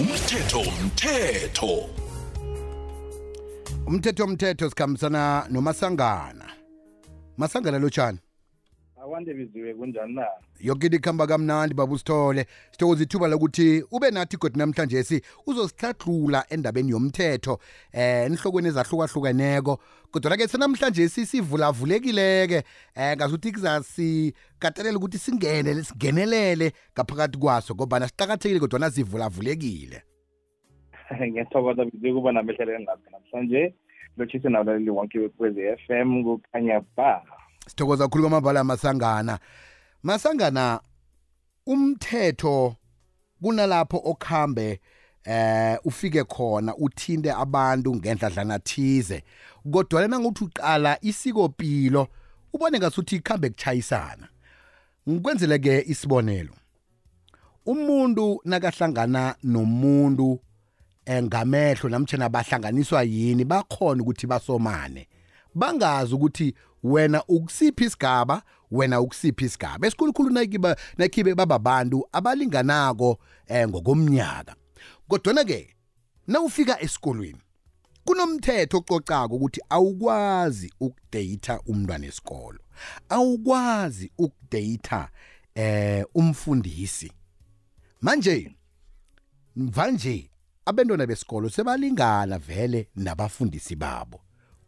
umthetho umthetho. Umthetho umthetho sikhambisana nomasangana. Masangana lotshani akwande biziwe kunjani na? Yoke into ikuhamba kamnandi baba usithole. Sithokoza ithuba lokuthi ube nathi godi namhlanje si uzosihlahlula endabeni yomthetho eh enhlokweni ezahlukahlukeneko. Kodwa ke senamhlanje sisivulavulekileke eh ngazuthi kuzasikatelela ukuthi singene singenelele ngaphakathi kwaso ngoba siqakathekile kodwa nazivulavulekile ngiyathokoza biziwe kuba namehleleni lapha namhlanje lotshise nabalaleli wonke wekwezi f m kukhanya ba sithokoza kakhulu kwamabala masangana masangana umthetho kunalapho okhambe eh ufike khona uthinte abantu ngendladlana thize. Kodwa lena ngokuthi uqala isikopilo ubone ngasuthi ikhambe kuchayisana ngikwenzele ke isibonelo. Umuntu nakahlangana nomuntu engamehlo namtjana bahlanganiswa yini bakhona ukuthi basomane. Bangazi ukuthi wena ukusiphi isigaba wena ukusiphi isigaba. Esikhulukhulu nakiba nakhibe bababantu abalinganako eh ngokomnyaka. Kodwa ke nawufika esikolweni kunomthetho ococako ukuthi awukwazi ukudate umntwana esikolo awukwazi ukudate eh umfundisi. Manje mvanje abantwana besikolo sebalingana vele nabafundisi babo.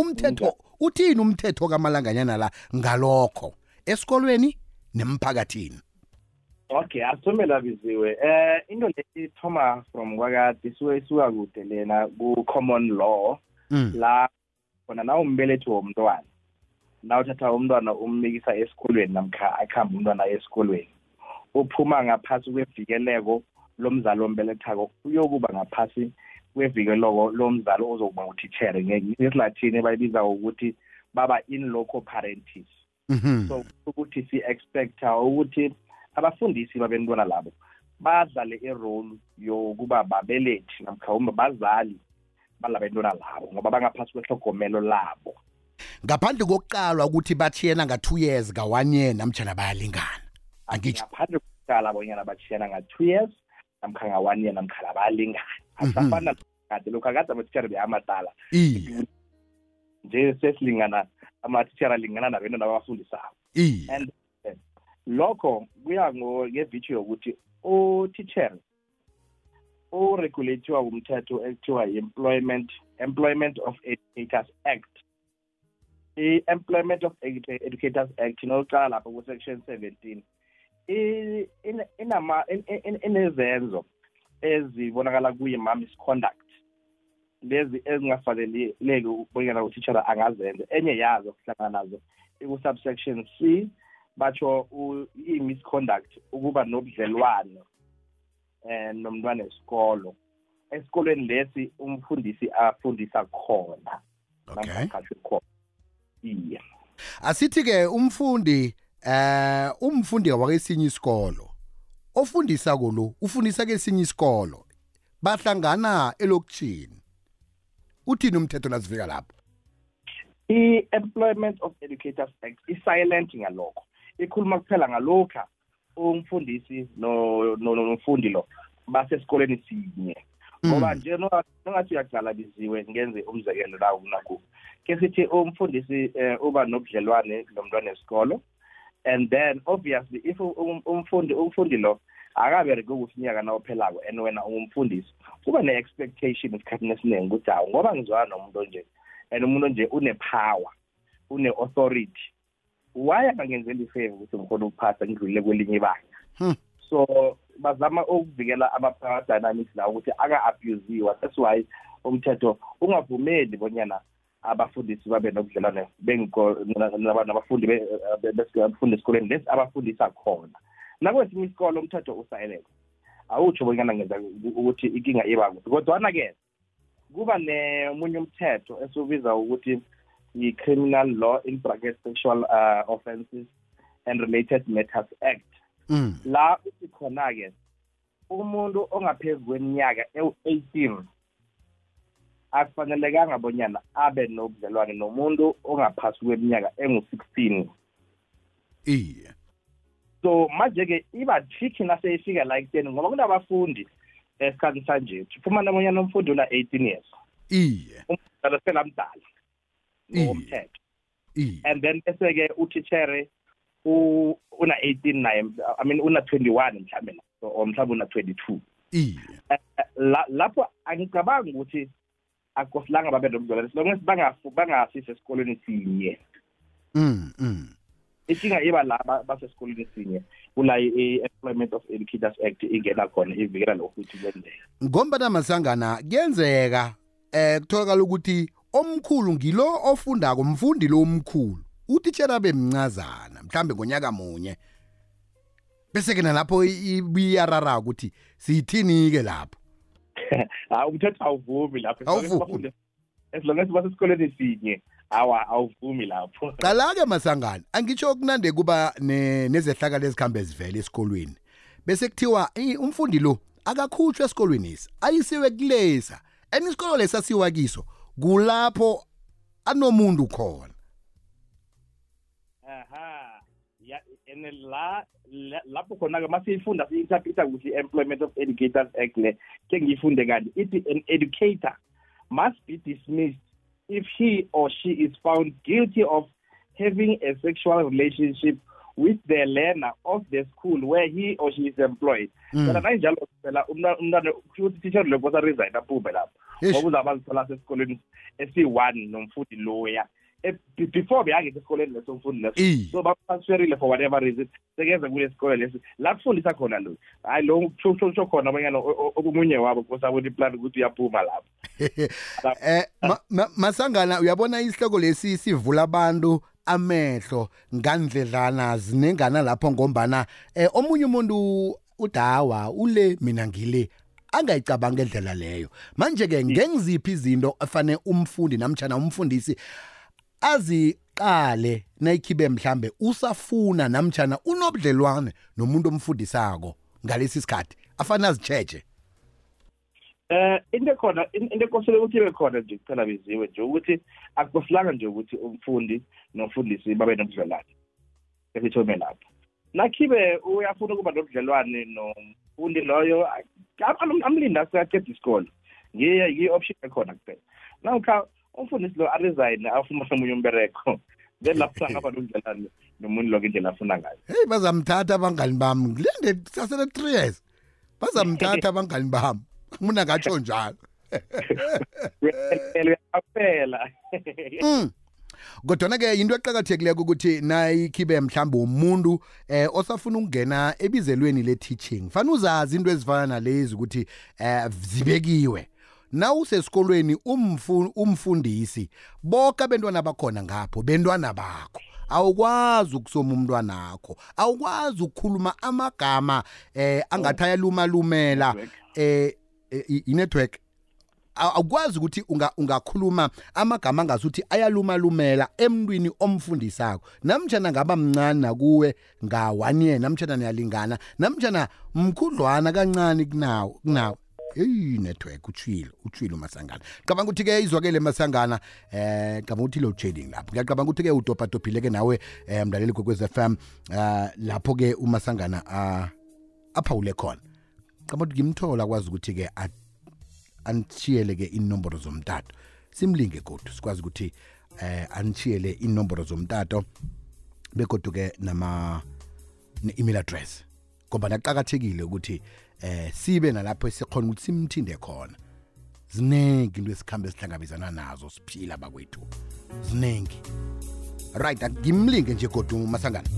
Umthetho uthini umthetho kamalanganyana la ngalokho? Esikolweni nemphakathini? Okay asithomela biziwe. Eh into le ithoma from kwakade isuke isuka kude lena ku-common law. Mm. la khona na umbelethi womntwana. Na uthatha umntwana ummikisa esikolweni namkha akuhambe umntwana esikolweni. Uphuma ngaphasi kwevikeleko lomzali ombelethako uyokuba ngaphasi kwevikeleko lomzali ozokuba ngutithere ngesilathini bayibiza ukuthi baba in loco parentis. Mhm. so ukuthi si-expecta ukuthi abafundisi babentwana labo badlale irole yokuba babelethi namkha uma bazali balabentwana labo ngoba bangaphasi kwehlogomelo labo. Ngaphandle kokuqalwa ukuthi bathiyena nga-2 years ka-1 year namtjana bayalingana. Angitsho ngaphandle kokuqala bonyana batshiyana nga-two years namkha nga-one year namkha labayalingana asafana kade lokhu akade amatitshere beyamadala nje sesilingana amatitshere alingana nabentwana babafundisako iye and eh, lokho kuya ngevithi yokuthi utitshere uregulatiwa umthetho ekuthiwa yi-employment employment of educators act i-employment of Edu- educators act inokuqala lapho ku-section seventeen i- ine- inama in- in- inezenzo ezibonakala kuyi-misconduct lezi ezingafaneleki bonyana utitshala angazenza enye yazo kuhlangana nazo iku-subsection c batsho u- i-misconduct ukuba nobudlelwano eh nomntwana esikolo esikolweni lesi umfundisi afundisa khona. Okay. Namkhathwe khona. Iye. Asithi-ke umfundi eh umfundi wakesinye isikolo ofundisa kolo ufundisa kesinye isikolo bahlangana elokishini uthini umthetho nasifika lapho? I-employment of educators act i-silent ngalokho. Ikhuluma kuphela ngalokha umfundisi no- no- no- nomfundi lo basesikoleni sinye. Ngoba nje no- nongathi uyaqala biziwe ngenze umzekelo la kunaku ke sithi umfundisi eh, uba nobudlelwane nomntwana esikolo and then obviously if um- umfundi umfundi lo akabereke ukusinyaka na ophelako and wena ungumfundisi kuba ne-expectation esikhathini esiningi ukuthi hawu ngoba ngizwana nomuntu nje and umuntu nje une-power une-authority why angangenzeli ifavor ukuthi ngikhona ukuphatha ngidlulile kwelinye ibanga? Hmm. so bazama ukuvikela ama-power dynamics la ukuthi aka-abusiwa that's why umthetho ungavumeli bonyana abafundisi babe nobudlelwane nabafundi be- be- bes- abafundi esikoleni lesi abafundisa khona. Nakwesinye isikolo umthetho usilent awutsho bonyana ngenza ukuthi inkinga iba kuphi kodwana-ke kuba nemunye umthetho esiwubiza ukuthi yi-criminal law in bracket sexual uh, offences and related matters act. Mm. la uthi khona-ke umuntu ongaphezu kweminyaka ewu-eighteen akufanelekanga bonyana abe nobudlelwane nomuntu ongaphasi kweminyaka engu-sixteen. Iye. So manje-ke iba tricky naseyifika la ekuteni ngoba kunabafundi esikhathi sanje. Ufumana abonyana umfundi una-eighteen years. Iye. Umdala selamdala. Iye. And then bese-ke utitshere u- una-eighteen naye i mean una-twenty-one mhlawumbe so or mhlawumbe una-twenty-two. Lapho angicabangi ukuthi akusilanga babe nomzwalane silonge bangafu bangasise esikolweni sinye. Mm mm. Inkinga iba la ba- basesikolweni sinye kula i-employment of educators act ingena khona ivikela lokhu ukuthi kwenzeka ngombana masangana kuyenzeka eh kutholakala ukuthi omkhulu ngilo ofundako mfundi lo omkhulu utitshela bemncazana mhlambe ngonyaka munye. Bese ke nalapho ibiyarara ukuthi siyithini ke lapho. Hayi umthetho awuvumi lapho. Awuvumi. as long as basesikolweni sinye awa awuvumi lapho. Qala-ke masangana angitsho kunande kuba ne- nezehlakalo ezikhambe zivele esikolweni. Bese kuthiwa "Ey, umfundi lo akakhutshwe esikolweni isi ayisiwe kulesa. And isikolo lesa siwa kiso kulapho anomuntu khona. Aha. Ya ene la la- lapho khona-ke masiyifunda siyi-interpreta kuhle i-employment of educators act le ke ngiyifunde kanti ithi an educator must be dismissed. If he or she is found guilty of having a sexual relationship with the learner of the school where he or she is employed. Hmm. Phela nayinjalo phela umntwana umntwana kusho ukuthi ititsher lo kosa resign aphume lapho Eish. ngoba uzaba zithola sesikoleni esi-one nomfundi loya. Be- before beyangekho esikoleni leso mfundi leso so batransferile for whatever reason. Sekeze kule sikole lesi. La kufundisa khona lo. Hayi lo kusho khona abanyana omunye wabo kosabona iplan ukuthi uyaphuma lapho eh ma, ma, masangana uyabona isihloko lesi sivula abantu amehlo ngandledlana zinengana lapho ngombana eh omunye umuntu udawa ule mina ngile angayicabanga ngendlela leyo. Manje ke ngengiziphi izinto efane umfundi namtjana umfundisi aziqale nayikhibe mhlambe usafuna namtjana unobudlelwane nomuntu omfundisako ngalesi sikhathi afane azitsheje eh into ekhona in- into ekosele ukuthi ibe khona nje kuphela beziwe nje ukuthi akukosilanga nje ukuthi umfundi nomfundisi babe nobudlelwane esithome lapho nakhibe uyafuna ukuba nobudlelwane nomfundi loyo am- amlinda asaqeda isikole. Ngiye yi-option ekhona kuphela. Nawukha umfundisi lo aresign afumane omunye umbereko then lapho angaba nobudlelwane nomuntu lo ngendlela afuna ngayo. Hey bazamthatha abangani bami. Kulende sasele 3 years. Bazamthatha abangani bami. Mina ngatsho njalo. Uyaphela Mm. kodwana ke into eqhakathekileko ukuthi nayikhibe mhlawumbe umuntu eh osafuna ukungena ebizelweni le teaching fanele uzazi into ezifana nalezi ukuthi eh zibekiwe. Na usesikolweni umfu, umfundisi bonke abantwana bakhona ngapho bentwana bakho. Awukwazi ukusoma umntwana akho awukwazi ukukhuluma amagama eh angathi ayalumalumela eh i-network aw- awukwazi ukuthi unga- ungakhuluma amagama angasuthi ayalumalumela emntwini omfundisako. Namtshana ngaba mncane nakuwe nga-one year namtshana niyalingana namtshana mkhudlwana kancane kunawo kunawo eyi network utshilo utshilo masangana cabanga ukuthi-ke izwakele masangana eh cabanga ukuthi load shedding lapho. Ngiyacabanga ukuthi-ke udobhadobhile-ke nawe um mlaleli kwekwez f m um lapho-ke umasangana ah, aphawule khona. Cabanga ukuthi ngimthola akwazi ukuthi-ke a- anishiyele-ke inomboro zomtato. Simlinge kodwa sikwazi ukuthi eh anishiyele inomboro zomtato begodu-ke nama ne-email address. Ngoba naqakathekile ukuthi eh sibe nalapho sikhona ukuthi simthinde khona. Ziningi into esikhambe esihlangabezana nazo siphila bakwethu. Ziningi right ngimlinge nje godu masangana.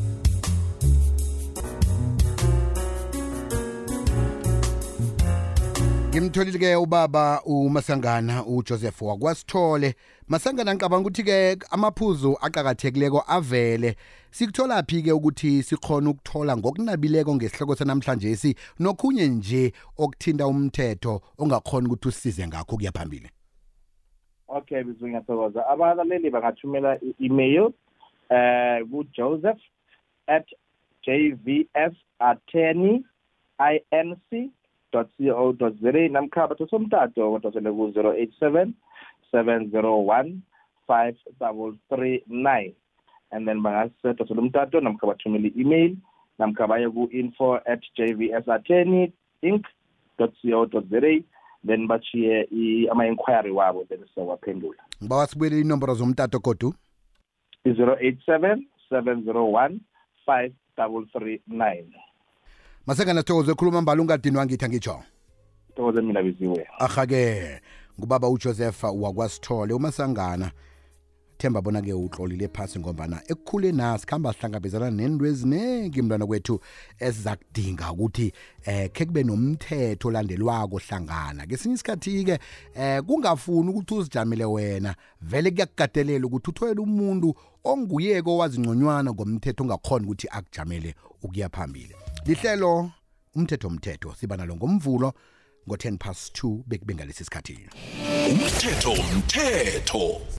Ngimtholile-ke ubaba umasangana ujoseph wakwasithole. Masangana ngicabanga ukuthi-ke amaphuzu aqakathekileko avele. Sikutholaphi-ke ukuthi sikhona ukuthola ngokunabileko ngesihloko sanamhlanje si nokhunye nje okuthinta umthetho ongakhona ukuthi usisize ngakho kuya phambili? Okay bizu ngiyathokoza abalaleli bangathumela i-email eh ku-joseph at jvs attorney inc co za namkha bathosa umtato badosele ku-zero eight seven seven zero one five double three nine. And then bangasedosela umtato namkha bathumele i-email namkha baye ku-info at jvs attorney inc co za. Then bachiye ama-inquiry wabo then sizawaphendula ngibawa sibuyele inomboro zomtato godu. i-087 701 5339 masengana sithokoze khuluma mbala ungadinwa ngithi angitsho thokoze mina biziwe. Ahake ngubaba ujoseph wakwasithole. Umasangana themba bona-ke utlolile phasi ngombana ekukhule nasi kuhamba sihlangabezana nento eziningi mntwana kwethu esiza kudinga ukuthi eh khe kube nomthetho olandelwako hlangana. Kesinye isikhathi-ke eh kungafuni ukuthi uzijamele wena. Vele kuyakugatelela ukuthi uthwele umuntu onguyeko owazi ngconywana ngomthetho ongakhona ukuthi akujamele ukuya phambili. Lihlelo umthetho umthetho siba nalo ngomvulo ngo-10 past 2 bekube ngalesi sikhathi. Umthetho umthetho